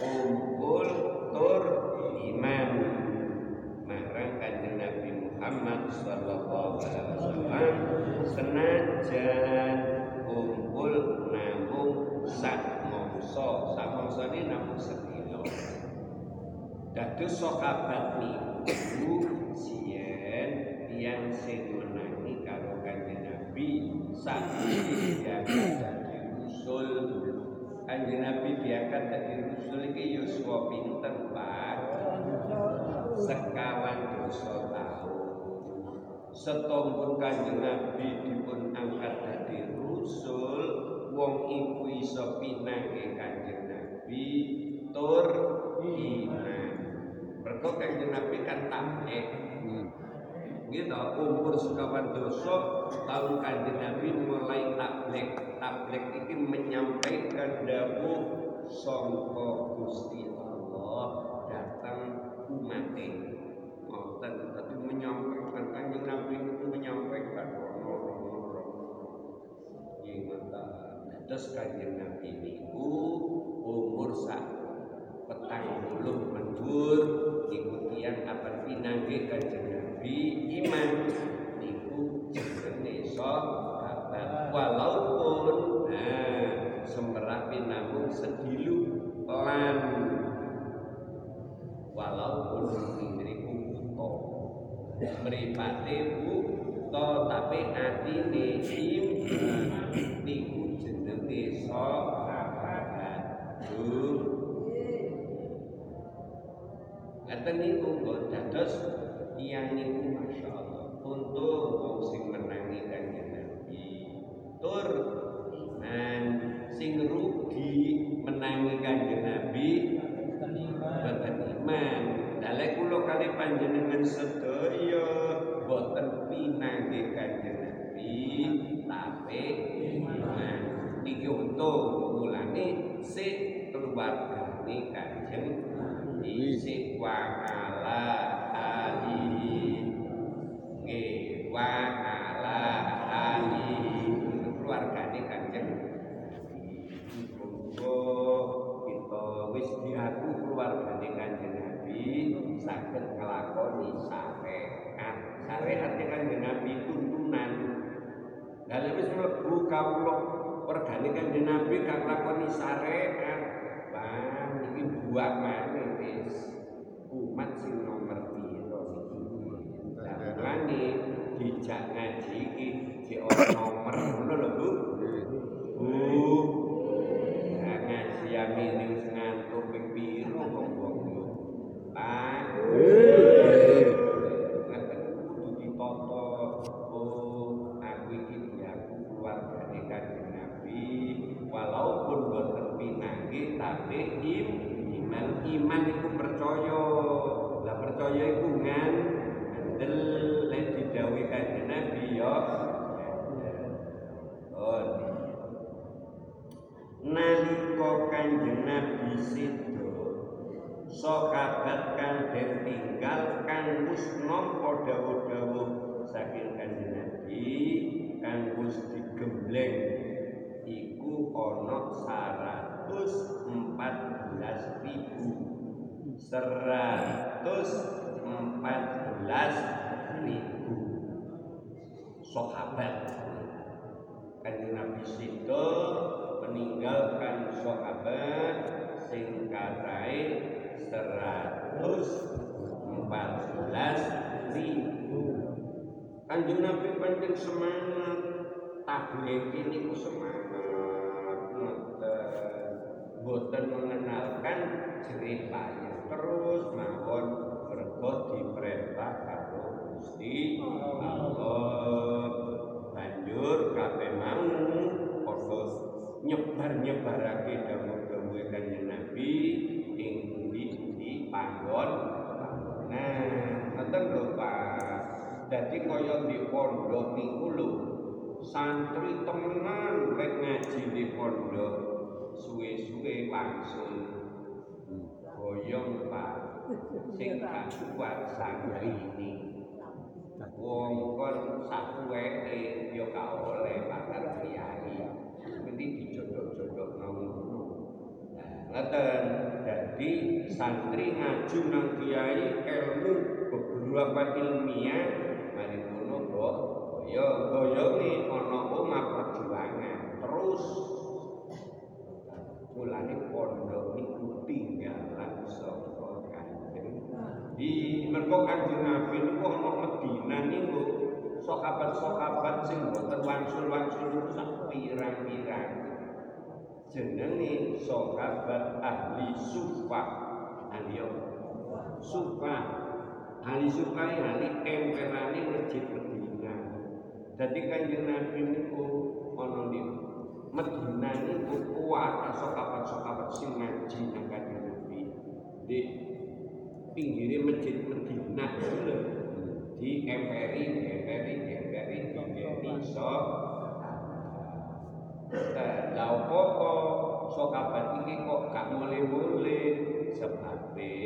unggul tur imam marang kanjeng Nabi Muhammad sallallahu alaihi wasallam. Senajan unggul namung sak mongso. Sak mongso ini namung sedina dados sahabat niku siyen tiyang sing menangi karo kanjeng Nabi. Sak ya usul diangkat dari rusul iki yuswa pinten Pak. Sekawan dosa tahun setompun kanjeng Nabi dipun angkat dari rusul wong iku iso pinange kanjeng Nabi tur iman. Mergo kanjeng Nabi kan tabligh gitu umur sekawan dosa tahun kanjeng Nabi mulai tabligh tabligh ini menyampaikan dawuh sangka Gusti Allah datang umatnya ngoten tapi menyampaikan kanjeng Nabi itu menyampaikan terus kanjeng Nabi niku umur sak petang puluh mendur ikutian apa pinangge kanjeng Nabi iman. Niku jenenge sahabat walaupun nah semerapi namun sedilu lan. Walaupun mriku buta mripate buta tapi atine iman. Niku jenenge sahabat Ngeten niku kok dados tiyang niku masyaallah untung wong sing menangi kanjeng Nabi. Tur. Iman sing rugi menangi kanjeng Nabi. Boten iman. Dalek kula kali panjenengan sedaya boten pinanggih kanjeng Nabi tapi iman. Iki untung mulane sik keluargane kanjeng Nabi sik wa wis mlebu kawula regane kanjeng Nabi gak nglakoni syariat. Bang iki buak maneh wis umat sing nomor piro iki. Mulane dijak ngaji iki di nomor ngono lho Bu. Bu, Nah, ngaji yang ini wis ngantuk ping piro kok wong yo. Pak. Ngaten kudu ditata. Oh, aku iki diaku keluargane Kanjeng Nabi. Walaupun boten pinanggih tapi im iman iman iku percaya. Lah percaya iku ngan andel lek didhawuhi Kanjeng Nabi yo. Oh, nalika kanjeng Nabi Sido sahabat kang den tinggal kang wis nampa dawuh-dawuh saking kanjeng Nabi kang wis digembleng iku ana 114 ribu 114 ribu sahabat kanjeng Nabi Sido meninggalkan sahabat sing kathahé 114 ribu. Kanjeng Nabi pancen semangat tabligh ini semangat. Boten mengenalkan jerih payah terus mawon mergo diperintah karo Gusti Allah. Banjur kabeh mau padha nyebar-nyebarake dawuh-dawuh Kanjeng Nabi ing pundi-pundi panggon. Nah, ngoten lho Pak. Dadi di pondok niku lho. Santri temenan lek ngaji di pondok suwe-suwe wangsul. Boyong Pak. Sing gak kuat santri ini. Wong kon sakuweke ya gak oleh bakal kiai. Mesti dijodok-jodok ngono. Nah, ngeten. Jadi santri ngaju nang kiai ilmu beberapa ilmiah mari ngono kok ya goyonge ana omah perjuangan terus mulane pondok niku tinggalan saka kanjeng di mergo kanjeng Nabi niku ana Medina niku. Sahabat-sahabat sing boten wangsul-wangsul niku sak pirang-pirang. Jenenge sahabat ahli sufa. Ahli sufa. Ahli sufa ahli emperane masjid Medina. Jadi kanjeng Nabi niku Medina niku kuat sahabat-sahabat sing ngaji nang kanjeng Nabi. Di pinggirnya masjid Medina lho. Di di emperi di emperi so Lah apa sahabat iki kok gak mulai-mulai sebabe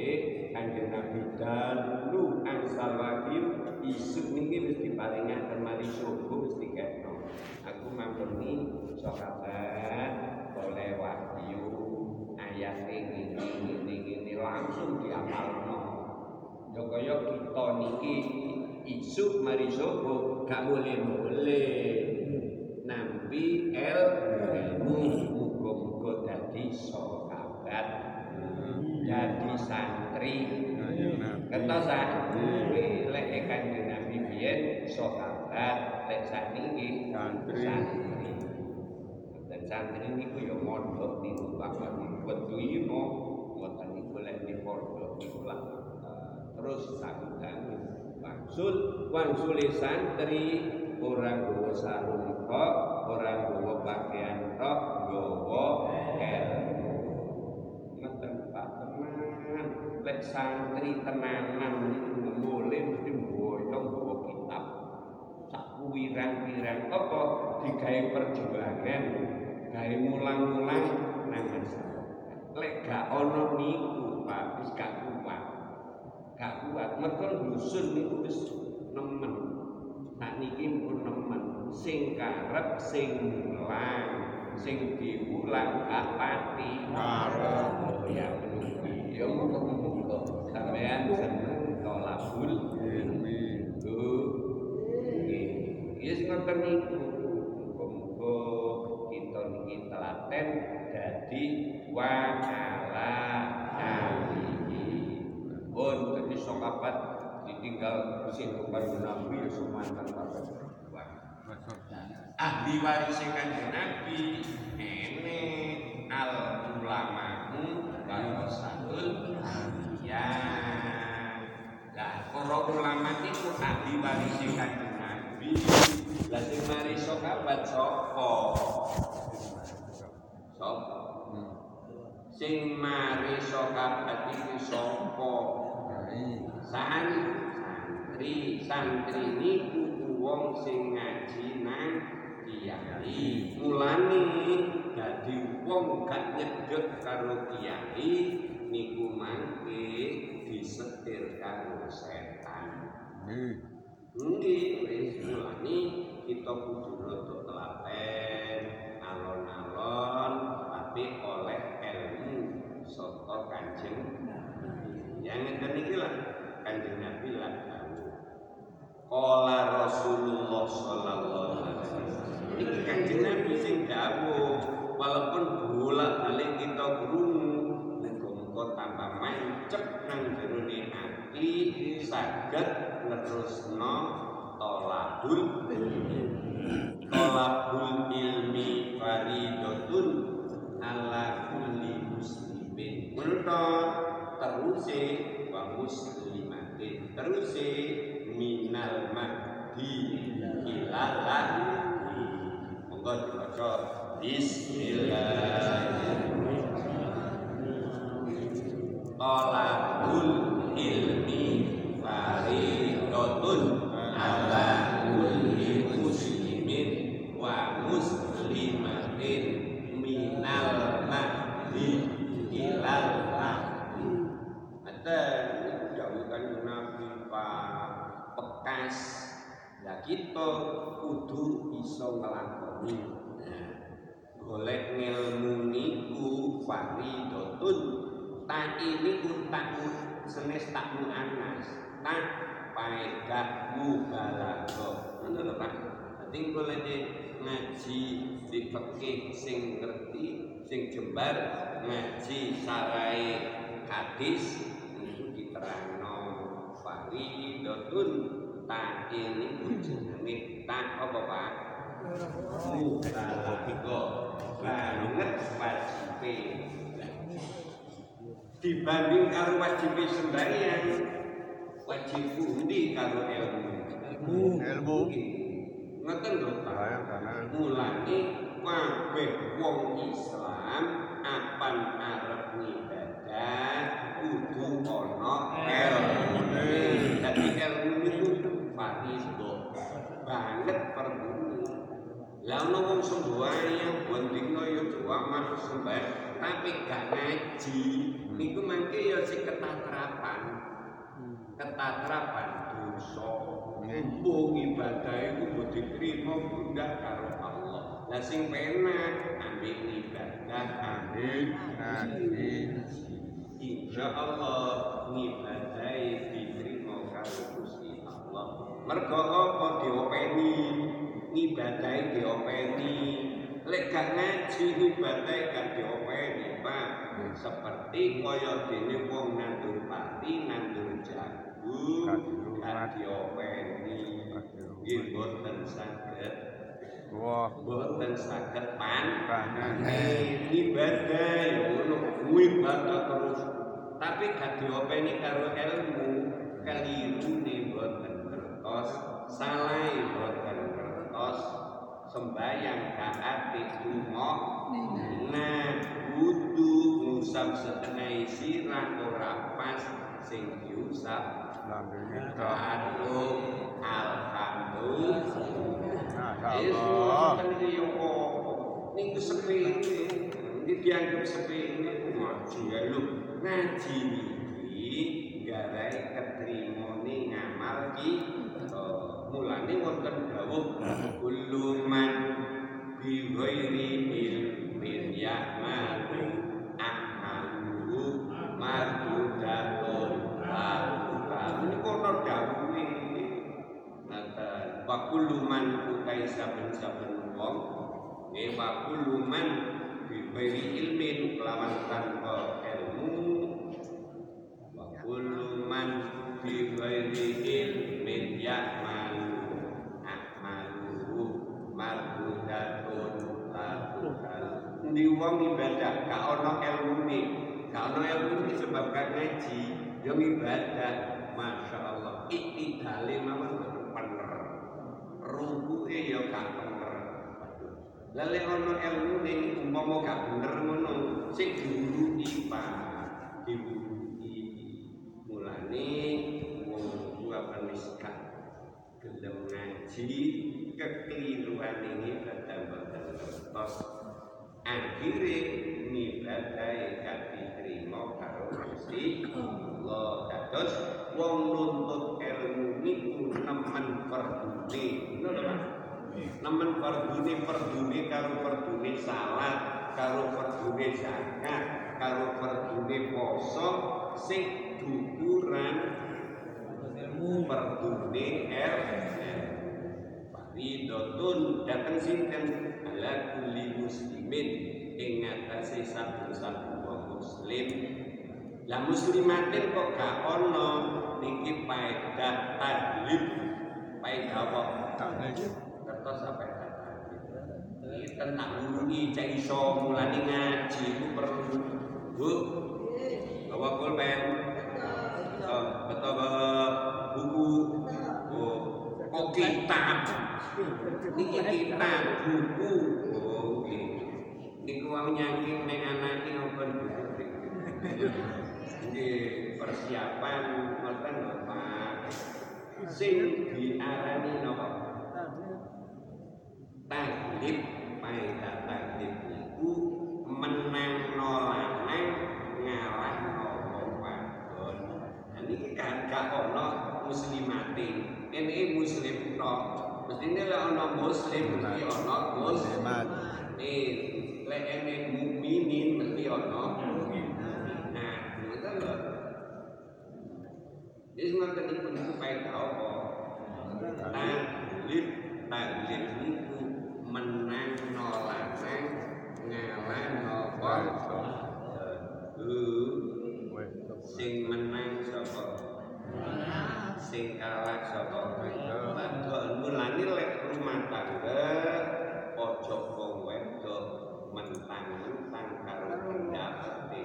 Kanjeng Nabi dalu angsal lagi isuk niki wis diparingaken mari subuh wis diketno. Aku mampuni sahabat oleh wahyu ayat ini ini ini langsung diamalno. Ya kaya kita niki isuk mari subuh gak boleh-boleh. Nampi el ilmu muga-muga dadi sahabat dadi santri. Ketosan lek kanjeng Nabi biyen sahabat lek sakniki Santri. Santri santri niku ya mondok niku bakal wetu imo ngoten niku lek di pondok niku lah terus sakutan wangsul wangsule santri orang bawa sarung tok orang bawa pakaian tok gawa ilmu ngeten Pak tenan lek santri tenanan niku boleh mesti boyong bawa kitab sak pirang-pirang apa perjuangan gawe mulang-mulang nang lek gak ono niku Pak wis gak kuat. Gak kuat. Mergo dusun niku wis nemen. Sak niki pun nemen. Sing karep sing mulang sing diulang gak pati. Karep. ya menunggu ya muga-muga sampean seneng tolabul Ilmi. itu Yes ngoten niku. Telaten dadi wakala alihi. Pun dadi sahabat ditinggal sing kepada Nabi ya sumantan kabeh. Ahli waris kanjeng Nabi ene al ulama'u warasatul anbiya. Lah para ulama iku ahli waris kanjeng Nabi. Lah sing mari sahabat sapa? Sapa? Sing mari sahabat iki sapa? Santri, santri, santri niku wong sing ngaji nang kiai. Mulane dadi wong gak nyedhek karo kiai niku mangke disetir karo setan. Nggih, wis mulane kita kudu alon-alon tapi oleh ilmu saka Kanjeng yang ngeten iki lah Kanjeng Nabi lah. Qala Rasulullah sallallahu alaihi wasallam. Iki Kanjeng Nabi sing dawuh walaupun bolak-balik kita krungu muga-muga tambah mancep nang jerone ati saged nerusno tolabul tolabul ilmi faridatun ala kulli muslimin. Menurut teruse wa muslimatin. Teruse minal mahdi ilal lahdi monggo diwaca. Bismillahirrahmanirrahim talabul ilmi faridatun ala kulli muslimin wa muslimatin minal mahdi ilal lahdi ada itu dawuhkan Nabi Pak bekas ya kita kudu bisa ngelakoni. Golek ngelmu niku faridotun tak ini tak senes tak anas. Tak paedah mubalago ngono lho Pak. Dadi golek ngaji di fikih sing ngerti sing jembar ngaji sarai hadis itu diterangno faridatun tak ini jenenge tak apa Pak? Mubalagha. Banget wajibe. Dibanding karo wajib sembahyang wajib pundi karo ilmu? Ilmu. ngoten lho Pak. Mulane kabeh wong Islam apan arep ngibadah kudu ana ilmu dadi ilmu itu fardhu banget perlu ono wong sembahyang bondingno ya doa sembahyang tapi gak ngaji niku mangke ya sing ketatrapan ketatrapan dosa Mumpung ibadah itu mau diterima bunda karo Allah. Lah sing penak ambil ibadah ambil ngaji. Insya Allah ngibadahi diterima karo Gusti Allah. Mergo apa diopeni ngibadahi diopeni. Lek gak ngaji ngibadahi gak diopeni, Pak. Seperti kaya dene wong nandur pati, nandur jagung, gak diopeni. Nggih boten saged. Wah, boten saged pan. Eh, ibadah ya ngono. Ibadah terus. Tapi gak diopeni karo ilmu. Keliru nih boten kertos. Salah boten kertos sembayang gak ati lunga nah kudu ngusap setengah sirah ora pas sing diusap. Aduh, alhamdulillah. Masyaallah. Niku sepele, ini dianggap sepele ngaji ya lu ngaji niki garai ketrimone ngamal ki mulane wonten dawuh kullu man bi ghairi ilmin ya'malu a'malu mardudatun ini kono dawuhe. Nata bakuluman utai saben-saben wong nggih bakuluman biberi ilmin kelawan tanpa ilmu. Bakuluman biberi ilmin ya'malu a'malu mardudatun lakukan di wong ibadah gak ono ilmune. Gak ono ilmune sebab gak ngaji yang ibadah. Masya Allah. Iktidale mawon bener bener Rukuke ya gak bener Lalu ono ilmu nih umpama gak bener ngono Sing diwuruki Pak Diwuruki Mulane Wong tua peniskat Gelem ngaji Kekeliruan ini bertambah terus. Akhirnya Nibadai gak diterima Karo Gusti Allah Dados wong nuntut ilmu niku nemen perdune. Ngono lho Mas? Nemen perdune perdune karo perdune salat karo perdune zakat karo perdune poso sing dukuran perdune ilmu Faridotun datang sinten? Ala kulli muslimin ing atase saben-saben wong muslim. Lah muslimatin kok gak ono? Niki paedah tadlib paedah apa? Kertas apa ini tentang guruni cek iso mulai ngaji itu perlu. Bu bawa pulpen. Oh, betul bawa buku kok kitab niki kitab buku oh nggih niku wau nyangking nek anake ngoten Nggih, persiapan ngoten lho Pak. Sing diarani napa? Taklif, paedah taklif niku menang lanang ngalah wong wadon. Nah niki kan gak ono muslimate. Ini muslim tok. Mestine lek ono muslim mesti ono muslimat. Eh, lek ene mukminin mesti ono Nah, ngoten lho. Wis ngoten niku niku paedah apa? Taklif, taklif niku menang lanang ngalah napa? sing menang sapa sing kalah saka wedo lan kok mulani lek rumah tangga ojo kok wedo mentang mentang karo dapate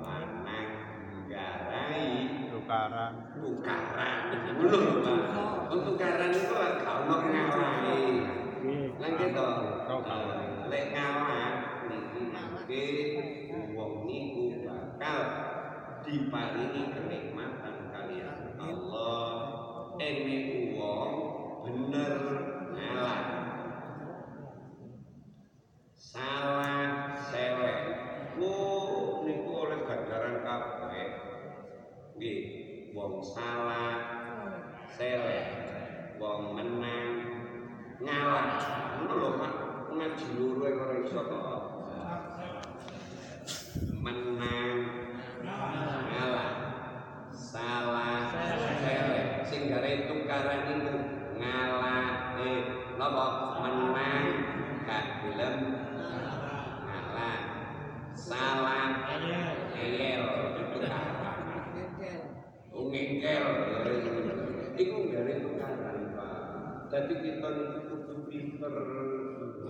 lanang garai tukaran. Tukaran. Lho Pak. Untuk tukaran itu lek gak ono ngarai lan keto lek ngalah niki nangke wong niku bakal diparingi kenikmatan kalian. Allah. Ene wong bener ngalah salah selek wo niku oleh ganjaran kabeh. Nggih wong salah selek wong menang ngalah ngono lho Pak ngaji loro ora iso menang ngalah salah selek sing gare tukaran iku ngalah menang gak gelem ngalah salah eyel tukaran ngengkel iku gare tukaran Pak. Dadi kita kudu pinter.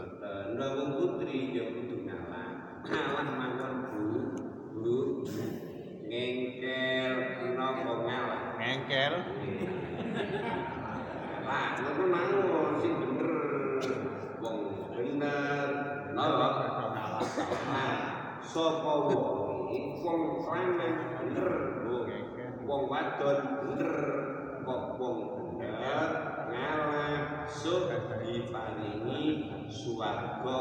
Ngoten wong putri ya kudu ngalah ngalah mawon Bu. Bu ngengkel napa ngalah? Ngengkel. Lah, ngono mawon sing bener. Wong bener. Napa? Nah, sapa wong wong lanang bener. Wong wadon bener. Kok wong bener ngalah sok diparingi swarga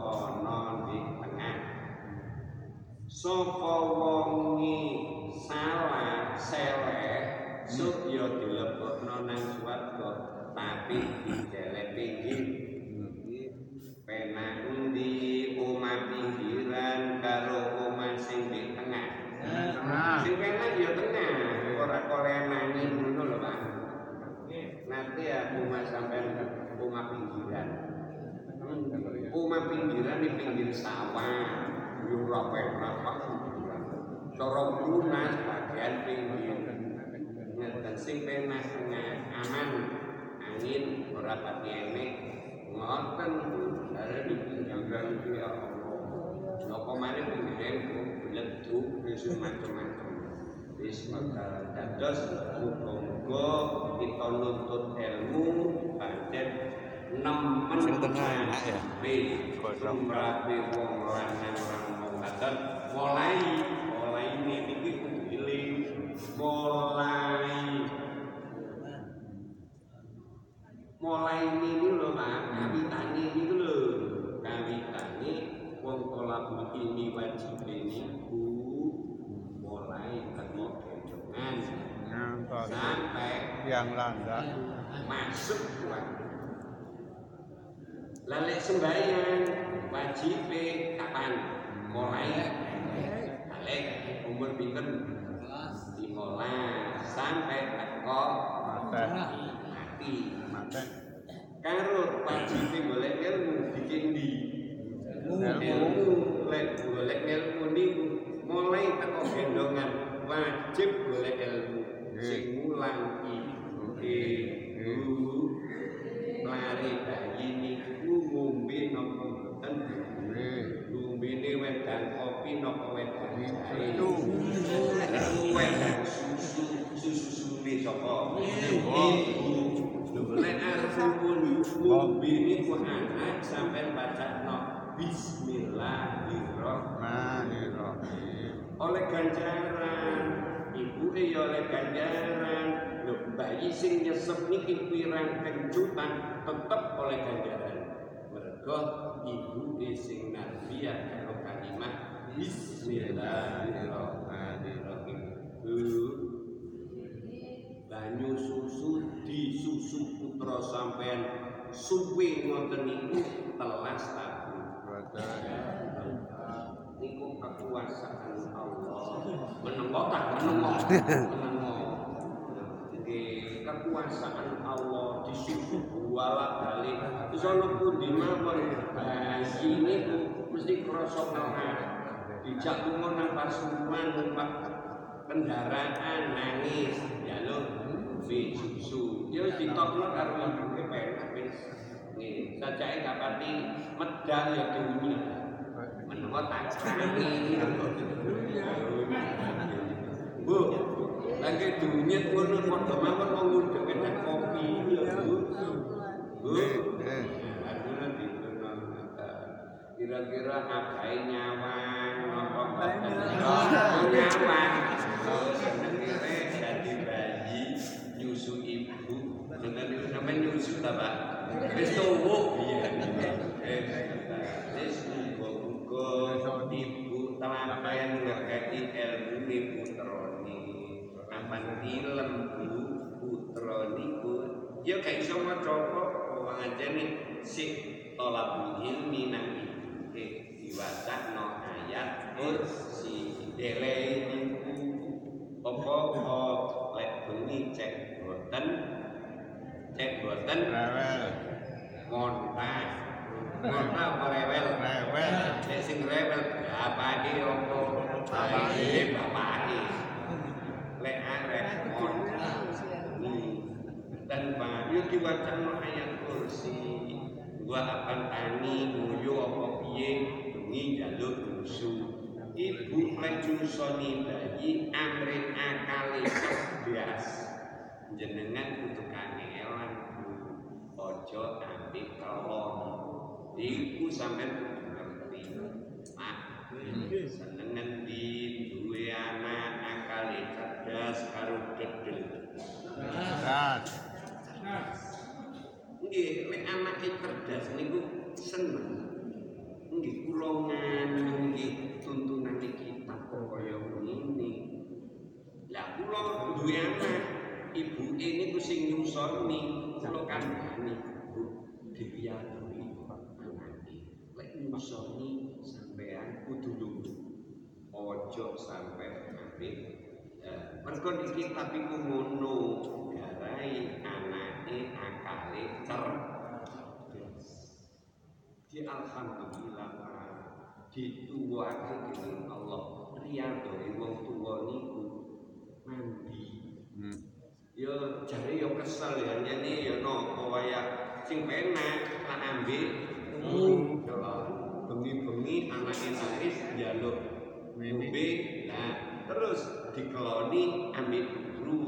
ana di tengah. Sapa wong salah selek sok ya dilebokno nang swarga tapi dijelek pinggir Penak ya tengah ora kolenani ngono lho Pak nanti ya omah sampean omah pinggiran. Omah pinggiran di pinggir sawah. Yo ora penak Pak lunas bagian pinggir. Ngeten sing penak aman. Angin ora pati enek ngoten. Are di pinggiran iki ya Allah napa maneh pinggiran kok bleduk wis macam-macam wis maka dados muga-muga kita nuntut ilmu pancen nemen Sing tengah enak ya? Sumrape wong lanang lan wong wadon mulai mulai ini iki eling mulai. Mulai ini lho Pak. Kawitane niku lho. Kawitane wong kolabul ini wajib niku mulai teko gendongan ngantos sampai yang landak. masuk Pak Lalek sembahyang wajib kapan? Mulai balik umur pinten? 15 sampai teko Mate, mati. mate. Karo wajib golek ilmu bikin di Ilmu. ilmu lek golek ilmu niku mulai teko gendongan wajib golek ilmu sing mulang ibu lari bayi niku ngombe napa mboten ngombene wedang kopi napa wedang Susu. wedang susu susu-susune sapa ibu lek arep pun ngombe niku anak sampean bacakno bismillahirrahmanirrahim oleh ganjaran ibu ya oleh ganjaran bayi sing nyesep niki pirang kencutan tetep oleh ganjaran. Mergo ibu sing narbiah karo kalimat bismillahirrahmanirrahim. Banyu susu disusu putra sampean suwe ngoten niku telas Boten. niku kekuasaan Allah. Menengok menengok kekuasaan Allah disusu bolak balik ana pundi mawon? Bayi niku mesti krasa ngelak dijak lunga nang pasuruan numpak kendaraan nangis lho fi susu ya wis ditokno karo ibuke penak wis. Nggih sajake gak pati medal ya diunyi menawa tak krangi Bu Lagi dunia ngono padha mawon wong ngundang enak kopi ya Bu. Bu. Eh, nanti kira-kira ngapain nyawang apa oh nyawang oh senengnya jadi bayi nyusu ibu dengan namanya nyusu ta pak wis tuwuk iya eh wis muga-muga ibu telaten ngekeki ilmu ni putrane aman ilem bu putra niku. Ya gak iso maca apa wong anjene sik tolabul ilmi nang ibu diwaca no ayat kursi dele niku apa lek bengi cek boten? Cek boten? Rewel, ngontah ngontah apa rewel. Rewel. Sing rewel bapake apa? Bapake lek arek ngontah dan bayu diwaca no ayat kursi gua akan tani nguyu apa piye bengi jaluk musuh ibu lek nyusoni bayi amrin akale cerdas jenengan kudu kangelan ojo ambil kelon iku sampean kudu ngerti mak senengan cerdas karo dedel Das, Nggih, nek anake cerdas niku seneng. Nggih, kula nganu nggih tuntunane kita kok kaya ngene. Lah kula duwe anak, ibuke niku sing nyusoni, kula kandhani, Bu, dipiyantuhi anake. Lek nyusoni sampean kudu lungguh. Ojo sampai ngambil Eh, mergo iki tapi ngono garai anake akale cerdas. Di alhamdulillah dituwake dening Allah. Riyadhone wong tuwa niku mandi. Hmm. Ya jare ya kesel ya nyene ya napa waya sing penak tak ambil. Ya bengi-bengi anake nangis njaluk ngombe. Nah, terus dikeloni ambil guru.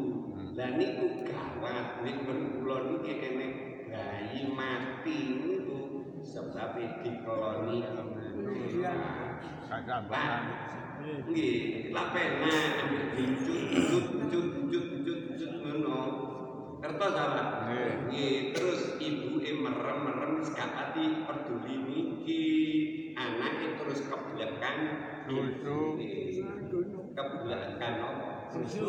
Lah niku gawat nek kula niki enek bayi mati niku sebab dikeloni Kagak Pak, banget. nggih, lak penak ambil diuncut, uncut, uncut, uncut, uncut, uncut ngono. Kertas apa? Nggih. Terus ibuke merem-merem wis gak ati peduli niki. Anake terus keblekan Susu. Keblekan apa? Susu.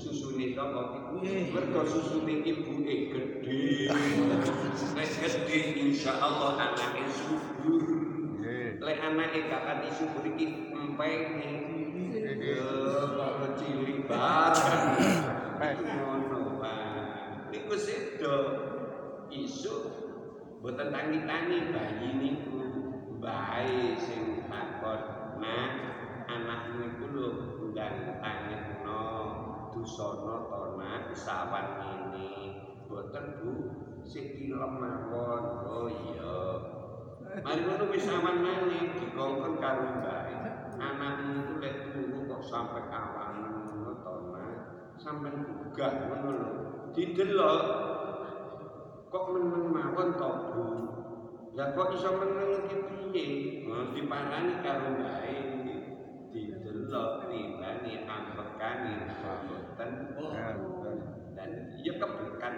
Susune sapa? Mergo susune ibuke gedhe. Nek gedhe insyaallah anake subur. Nggih. Lek anake gak ati subur iki empenge. Kok cilik banget. Ngono, Pak. Niku sedo isuk boten tangi-tangi bayi niku bae sing takon nah anakmu iku lho tangekno dusana to nak sawan ngene. Boten Bu. Sik ilem mawon. Oh iya. Mari ngono wis aman maneh dikongkon karo bae anakmu iku lek turu kok sampe kawangan ngono to nak sampean gugah ngono lho. Didelok kok meneng mawon to Bu? Lah kok iso meneng iki piye? Nah, diparani karo bae didelok tibane ambekane boten Ya, betul. dan ya keblekan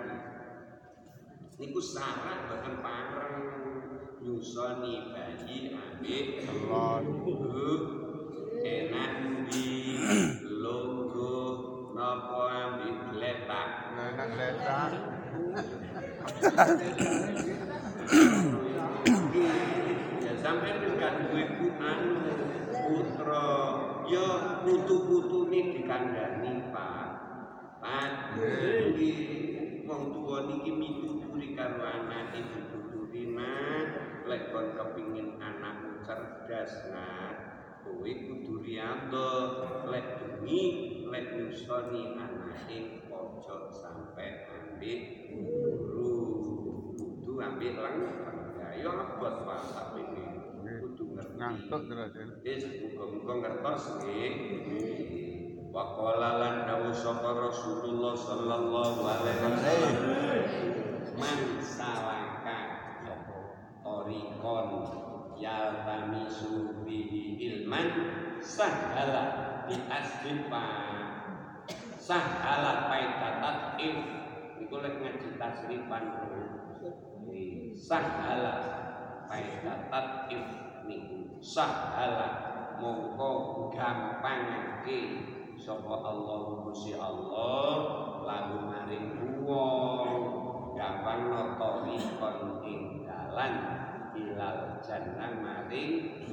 niku salah boten pareng nyusoni bayi Telon. Bu, enak di logo nopo ambil gletak Enak letak. ya sampai gak duwe ku anu putra ya putu-putune dikandani Pak. Pak iki wong tuwa niki mituturi karo anake dituturi nak lek kon kepingin anakmu cerdas nak kowe kudu riyadho lek bengi lek nyusoni anake ojo sampai ambil guru. Kudu ambil langsung ya yo abot Pak tapi ini kudu ngerti Ngantuk terus. ya. Wis muga-muga ngertos nggih. wa qala lan dawuh sapa Rasulullah sallallahu alaihi wasallam man salaka torikon yaltamisu bihi ilman sahala bi asrifa sahala paitatat if iku lek ngaji tasrifan sahala paitatat if niku sahala. Mongko gampangake. Sapa Allah Gusti Allah? Lagu maring wong gampang notori kon ing dalan. Ilal jannah maring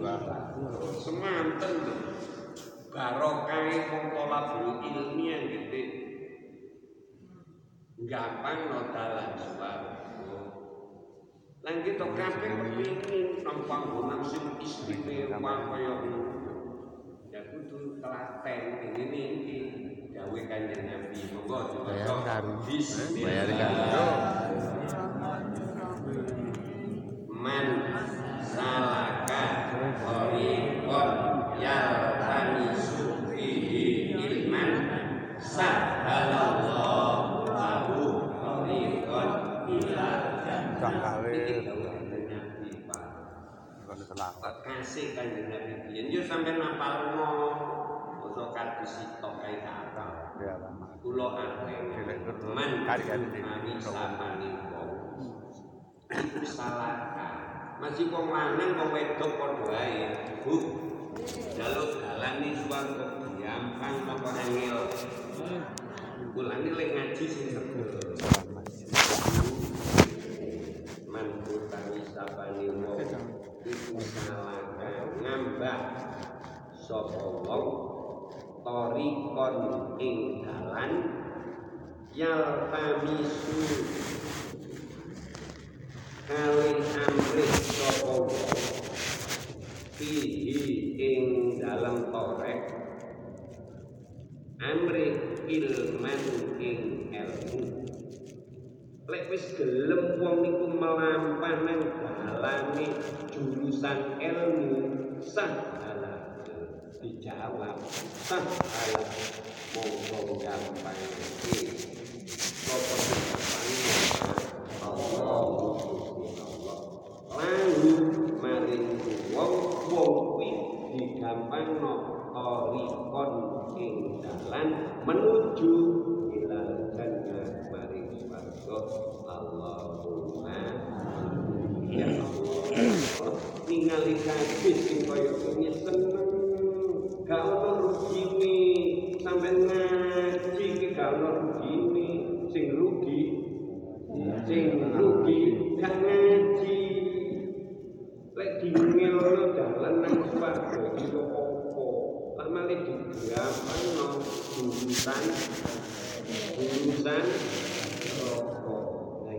semanten lho. Barokah wong tolabul ilmi yang gede gampang no dalan swarga lan kita kabeh kepingin nampak gunang sing istimewa kaya ngono ya kudu telaten ini iki gawe kanjeng Nabi monggo? Bismillah. Bayar kan? man salaka tariqan yaltamisu fihi ilman sahalallahu Kalau selawat. kasih kanjeng Nabi biyen yo sampean napalno basa kadis tok kae kata Ya lama. kula aneh Dilek terus. man Kari-kari di- mani samani wong. Iku salah masih wong lanang wong wedok padha ae. Bu jaluk dalan ni swarga gampang apa angel kulane lek ngaji sing seger man utami sapani wong iku salah ngambah sapa wong torikon ing dalan? Yaltamisu kalih amrih sapa wong ing dalam torek? Amrih ilman ing ilmu. Lek wis gelem wong niku melampah nang dalane jurusan ilmu sahala dijawab sahala monggo gampang. Kuwi digampangno tarikon ing dalan menuju ilal jannah. Allahumma ya Allah ningali kabeh sing gak ono rugine sampean ngaji iki gak ono sing rugi sing rugi gak ngaji lek dingelno dalan nang swarga iki apa lah malah digampangno jurusan jurusan rokok nah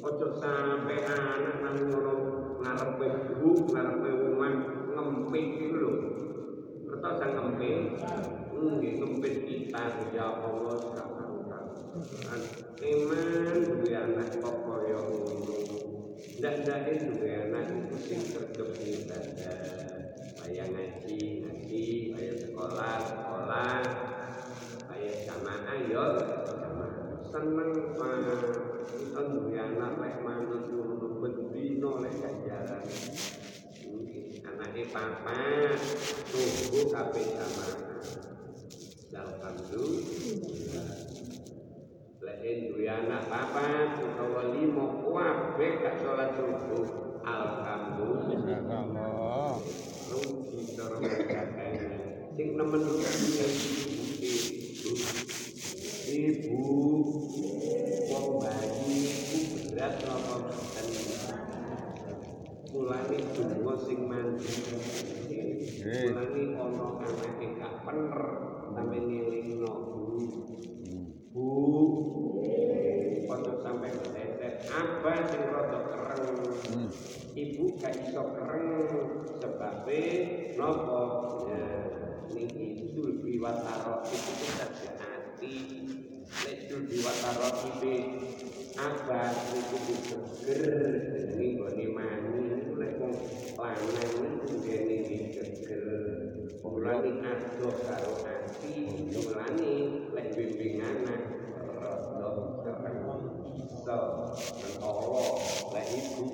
ojo sampai anak nang ngono ngarepe ibu ngarepe omah ngempit iku lho. Kertas sang ngempit? Nggih ngempit kita ya Allah sekarang Iman duwe anak kok kaya ngono. Ndak ndake duwe anak iku sing tetep ibadah kaya ngaji ngaji kaya sekolah sekolah. Kaya jamaah yo jamaah. Seneng pak duwe anak lek manut ngono bendino lek ganjaran anake papa tunggu kabeh jamaah. Alhamdulillah. Lek duwe anak papa utawa limo kabeh gak salat subuh. Alhamdulillah. Rugi cara sing nemen ibu ibu. Bayi berat napa boten donga sing mandi mulane ana anake gak pener sampe ngelingno bu. Ojo sampe ketetet apa sing rada kereng. Hmm. ibu gak iso kereng sebabe nopo ya niki itu kita hati lek dul biwataro itu apa niku seger? Ini gone mani nek wong lanang niku ngene iki gegel mulane adoh karo ati mulane lek bimbing anak. Rada so Allah lek ibu.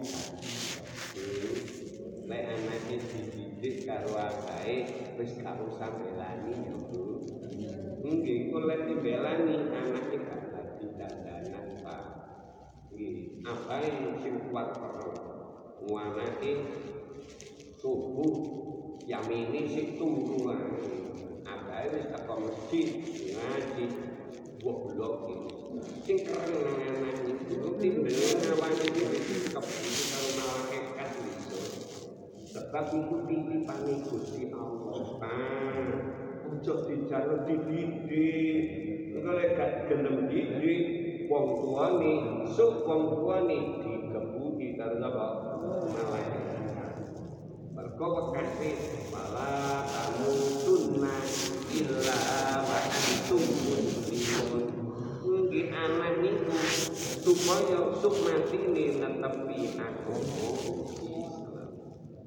Lek anake dididik karo akae wis gak usah belani Bu nggih kok lek dibelani anake gak dadi dandanan Pak apae sing kuat perlu anake subuh yamini sing turu ae abae wis teko masjid ngaji goblok iki sing keren nang anak itu timbel ngawani iki kepiye karo malaikat iso sebab iku titipane Gusti Allah. Ojo dijaluk dididik. Engko lek gak gelem didik wong tuane sok wong tuane digebuki karo malaikat mergo bekasi malah kamu tunna illa wa antum muslimun. Anak niku supaya suk mati ne netepi agama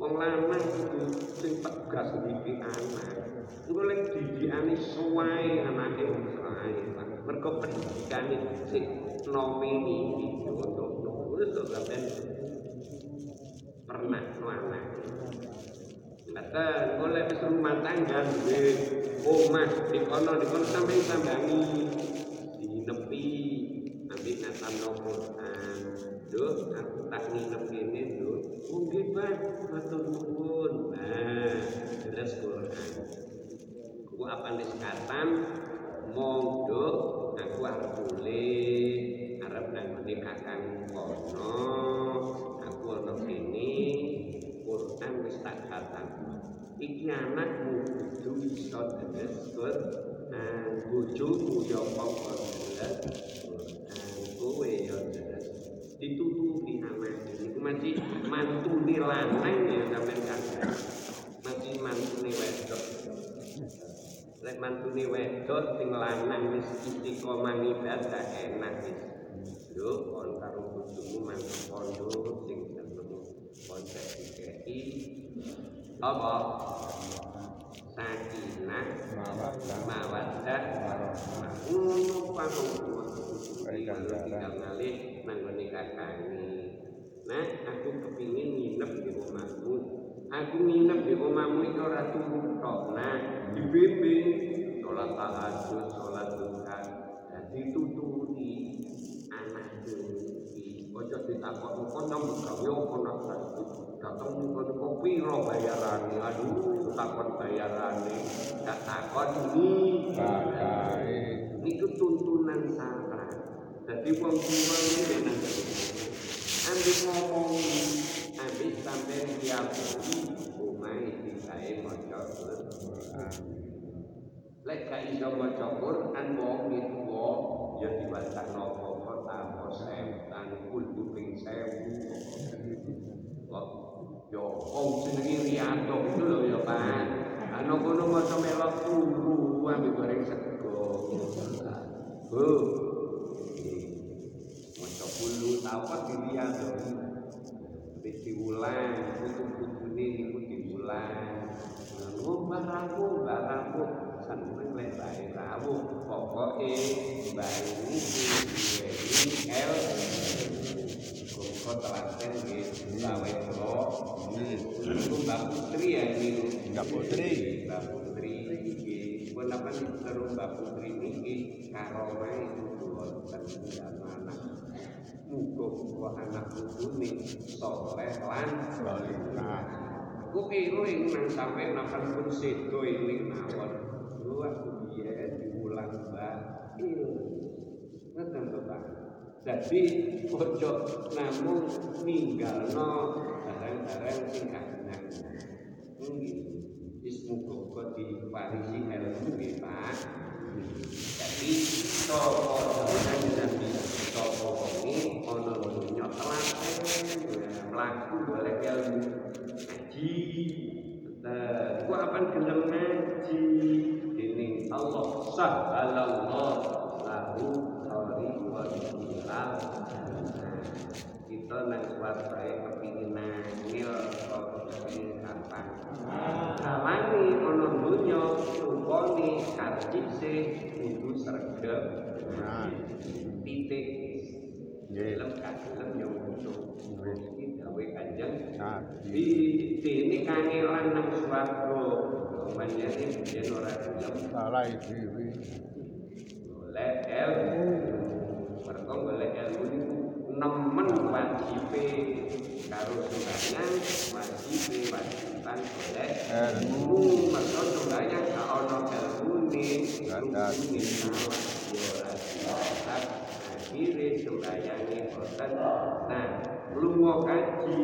wong lanang kudu sing tegas didik anak engko lek didikane suwae anake suwae mergo pendidikane sing nomini iki untuk wis kok sampean pernah anak Kata, boleh wis rumah tangga duwe di kono di kono sampai sambangi dinepi ambil natam no Quran Duh, aku tak nginep ini duh. Mungkin bang, matur nuwun Nah, terus Quran. Aku apa nih sekatan Monggo, aku harus boleh Arab nang kakang kono Aku ono kene Quran wis tak khatam. Iki anakmu kudu iso deres Quran. Bojomu ya apa. Kowe. Ditutupi ini. Iku masih mantune lanang ya sampean kagak. Masih mantune wedok. Lek mantune wedok sing lanang wis istiqomah ibadah enak wis. Yo kon karo bojomu mantep pondok sing ketemu konsep DKI apa? Sakinah mawaddah ngono panggung tinggal ngalih nang ngene kakane nah aku kepingin nginep di aku nginep di omahmu iki ora tok nah dibimbing. Sholat tahajud sholat duha. Dadi tuturi anak iki. Ojo ditakok kok nang gawe apa nak datang kon kopi ro bayarane? Aduh takon bayarane. Gak takon ini niku tuntunan salah dadi wong tuwa iki ambil ngomong ambil sampai diakui omahe digawe maca Quran lek iso maca Quran wong itu ya nopo kok tanpa kok yo wong jenenge Riyanto itu ya Pak. Ana kono maca melok turu ambil goreng sego. Bu maca bulu tapat di diulang putu-putune niku diulang baraku, baraku, seneng lek bae rawuh, pokoke bae niku duweni el. Kok telaten nggih, gawe kula. Niku Mbak Putri ya niku. Mbak Putri. Mbak Putri. Pun apa terus Mbak Putri niki karomah itu wonten anak. Muga-muga anak putune soleh lan Nah, Aku eling nang sampe nakan pun sedo eling mawon. Lu aku biyen diulang Mbak. Ngeten to, Pak. Jadi ojo namung ninggalno barang-barang sing kagungan. Nggih. Wis muga diparisi ilmu nggih, Pak. Jadi sapa telaten mlaku golek ilmu ngaji Nah, ku akan gelem ngaji ini Allah sahalallah lahu tariqan ilal kita nang bae kepingin nangil Pak. Kalane ana donya rupane karcise kudu sregep. Nah. Film kagelem yo musuh. Iki gawe kanjeng di sini kangelan nang swarga. Manjane biyen ora gelem Salah dhewe. golek ilmu. Mergo golek ilmu nemen wajibe karo sembahyang wajibe wajiban golek Ilmu. Mergo sembahyang gak ono ilmune. Akhire sembayange boten. Nah, lunga kaji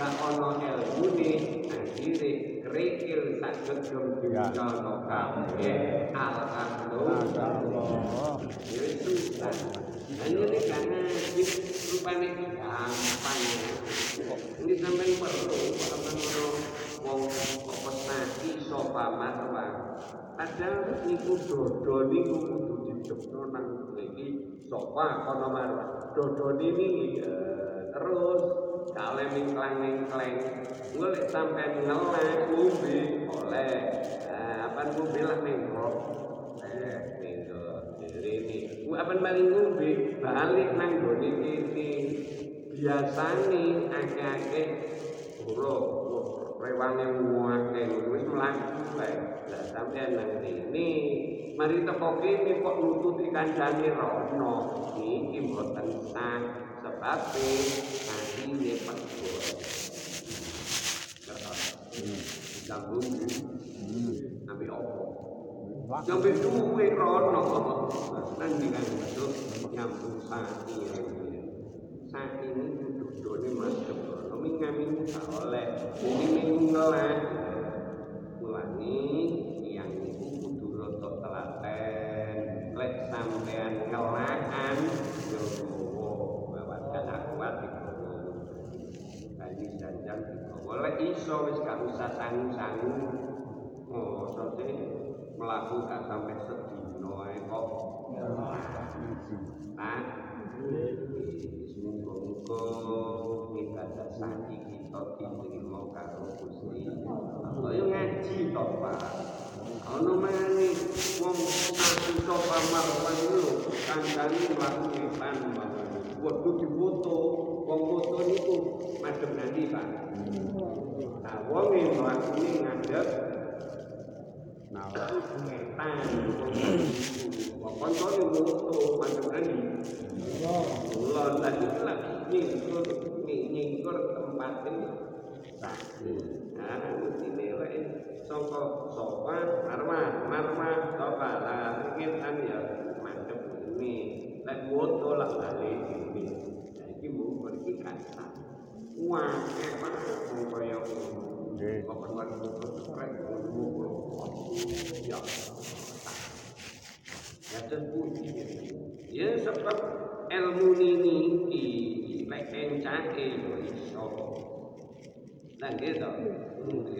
gak ono ilmune, akhire kerikil sak gedung Ya. dunyono kabeh. Alhamdulillah. Allah. Ya. Hanya ini karena rupanya gampang. Ini sampai perlu ngono wong kok pesaki sofa marwa. Padahal niku dodo niku kudu dijepno nang iki sofa kono marwa. Dodo ini eh, terus kale mingklang-mingklang. Golek sampai ngelak ngombe oleh. Nah, apa ngombe lah mingkrok. Eh, minggo ini. Ku apa paling ngombe balik nang gone kene. Biasane akeh-akeh buruk rewange muake wis mlaku kae. Lah sampean nang kene mari teko kene kok nututi kancane rono. Iki mboten sah sebab atine pegel. Sambung ambil opo. Sampai duwe rono. Nang dengan itu nyambung sati ya. Sati ini duduknya masuk rono. Mingamin oleh. Ini. Lek sampean ngelakan. Yowo. Bawakan akuat itu. Kayu janjang boleh iso wis gak usah sangu-sangu. Oh, sote melaku gak ae kok. Nah, muga-muga ibadah sati kita diterima karo Gusti. Kaya ngaji to, Pak. Wong pamarwan lho, kancane mlaku mawon. Waduh difoto, wong foto niku madhep nanti, Pak. Nah, wong yang mlakune ngadep Nah. ngetan. Wong koncone foto madhep nanti. Tadi lah nyingkur nyingkur tempat ini. Nah, ini lek sangka sofa marwah, marwah sofa lah ngetan ya madhep ini. Lek foto lah balik ini. Nah, iki mung iki kasar. Wah, emang wong kaya ngono. Nggih. Kok keluar foto keren ngono. Ya. Ya terpuji. Ya sebab ilmu ini di lek encake yo iso. Nah gitu.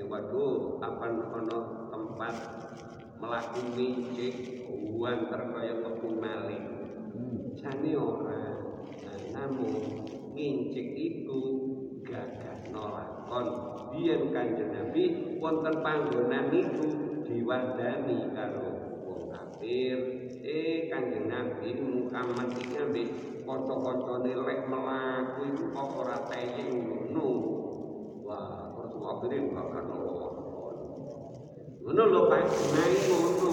Waduh, apa ono tempat melaku micik uang terkaya kebu maling. Jane ora. Nah, namun ngincik iku gagah nolakon. Biyen Kanjeng Nabi wonten panggonan niku diwandani karo wong kafir. Eh Kanjeng Nabi Muhammad iki ambek kanca-kancane lek mlaku iku kok ora teyeng ngono. Akhire gagah nolakon. Ngono lho Pak, naik ngono.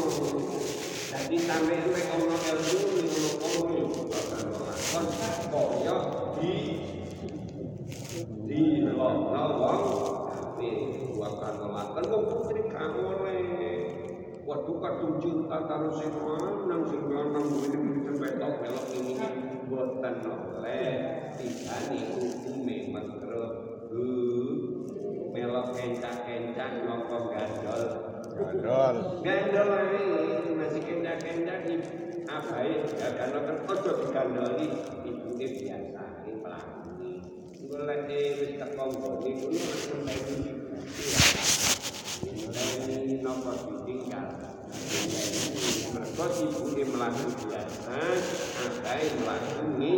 Jadi sampeyan lek ono ilmu ngono yo bakal nglakon kaya di di wong wong tapi bakal nglakon wong putri oleh. Waduh kadung cinta karo sing lanang sing lanang kuwi cepet belok ini boten oleh. Tibane hukume mengkro. Melok kencak-kencak nyokong gandol. Gandol. Gandol ae masih kendak-kendak di abai ya gandol kan ojo digandoli ibune biasa ini pelakune golek wis teko nggone kuwi bayi ini nomor ditinggal mergo ibune biasa abai mlaku ni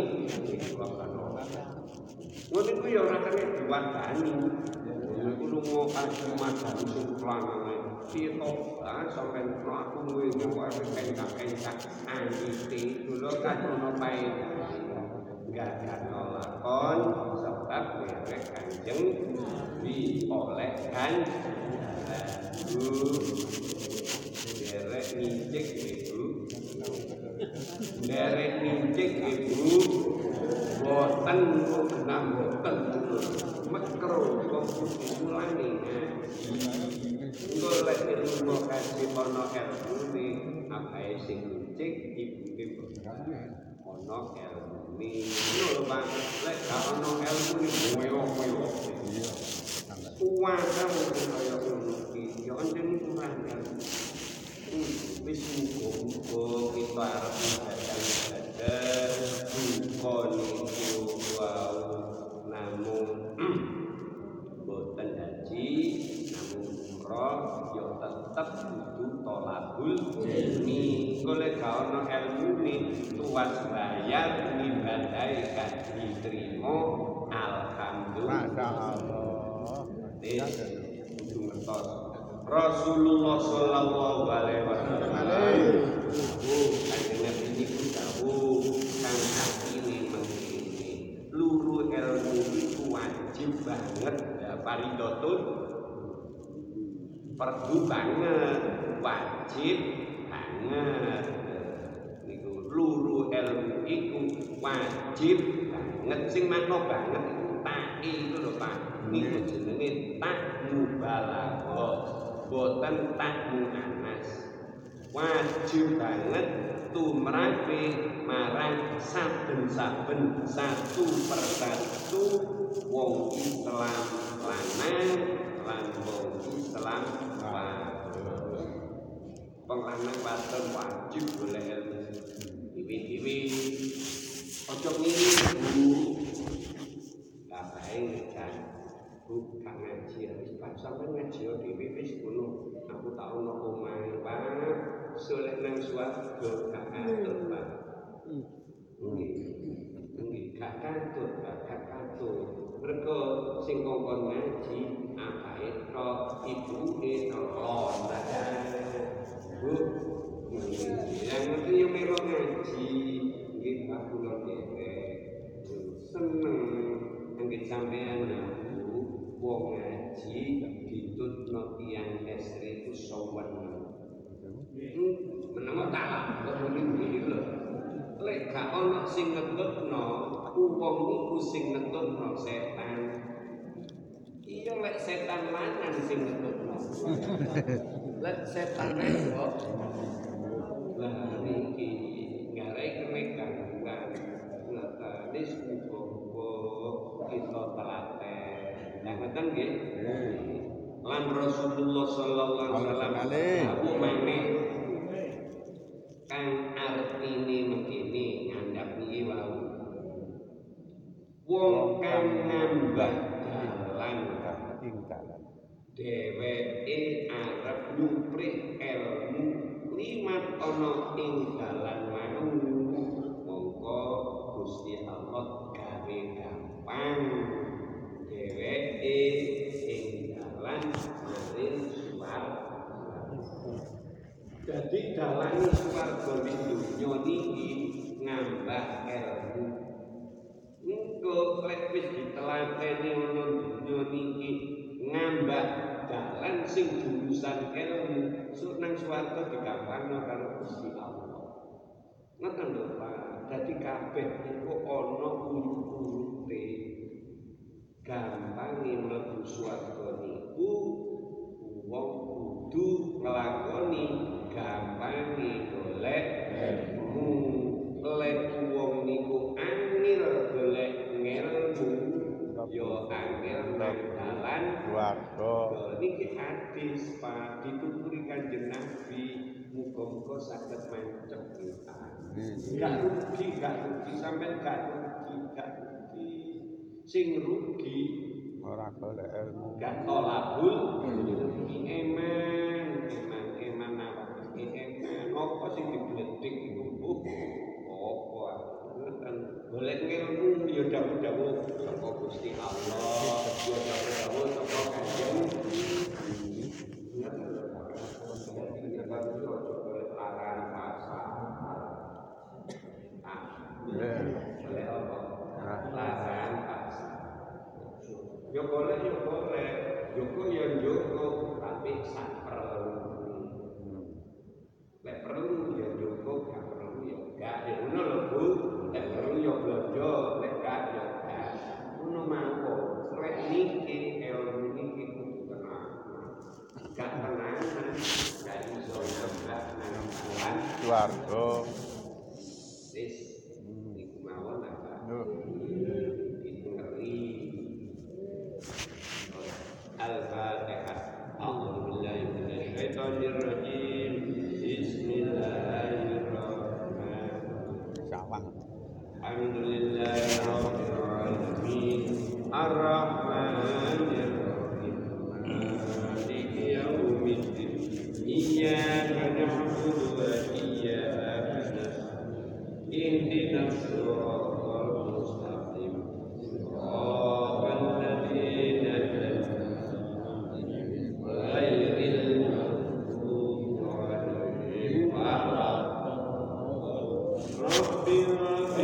kan ora ngono kuwi ora kene diwandani Aku lunga kaji madan suplanane. Piye to? Ah sampean mlaku kuwi ngawak kencak-kencak anjite dulu kadono pae. Gagah lakon sebab merek kanjeng di oleh kan derek nginjek ibu. Derek nginjek ibu. Boten genah boten. Mekro kok mulane Engko namun boten haji umroh ya tetep kudu tolabul ilmi. Kole gak ana ilmune tuwas bayar ngibadahi gak diterima alhamdulillah. Kudu ngertos Rasulullah sallallahu alaihi wasallam. Oh kanjeng Nabi niku dawuh. Kang artine mengkene luru ilmu itu wajib banget. Ya paridotun perdu banget wajib banget. Niku luru ilmu iku wajib banget. Sing makna banget iku tak itu lho Pak. Niku jenenge tak mubalaghah. Boten tak muannas. Wajib banget tumrape marang saben-saben satu persatu wong Islam lanang lan wong Islam wadon wong lanang wajib golek ilmu dewi-dewi ojo ngiri bapae ngejan bu kang ngaji wis Pak sampeyan ngaji aku tak ono omahe Pak soleh nang swarga gak katut Pak nggih nggih gak katut gak katut mergo sing ngaji apae kok ibuke nelon Bu yang ngerti yang melo ngaji nggih Pak kula seneng nggih sampean aku wong ngaji ditutno tiyang estri ku sowan menawa talak kok ngene lho lek gak ana sing ngetutno wong iku sing ngetutno setan iya lek setan lanang sing ngetutno lek setan wedok lah niki ngarai kemekan bukan ngatanis muga-muga kita telaten. Nah ngoten nggih? Lan Rasulullah sallallahu alaihi wasallam. Aku maneh kang artine mengkene ngandhap iki wau. Wong kang nambah. Dheweke arep nyuprik ilmu limat ana ing dalan mau mongko Gusti Allah gawe gampang. Dheweke ing dalan maring swarga Jadi dalan swarga ning donya niki ngambah ilmu. Engko lek wis ditelateni ana donya niki ngambah dalan sing jurusan ilmu sur nang swarga digampangno karo Gusti Allah. Ngoten lho Pak. Dadi kabeh iku ana urut-urute. Gampange mlebu swarga niku wong kudu nglakoni gampange golek ilmu lek wong niku angel yo angel dalan Keluarga. Lho, niki hadis Pak dituturi Kanjeng Nabi muga-muga saged mancep kita. Gak rugi, gak rugi sampean gak rugi, gak rugi. Sing rugi Ora golek ilmu. gak tolabul eman eman eman apa eman apa sing digledek iku Golek ilmu ya dawuh-dawuh saka Gusti Allah, ya dawuh-dawuh saka Kanjeng Yo boleh, yo boleh, Joko yang Joko, tapi santai. guardou رب العالمين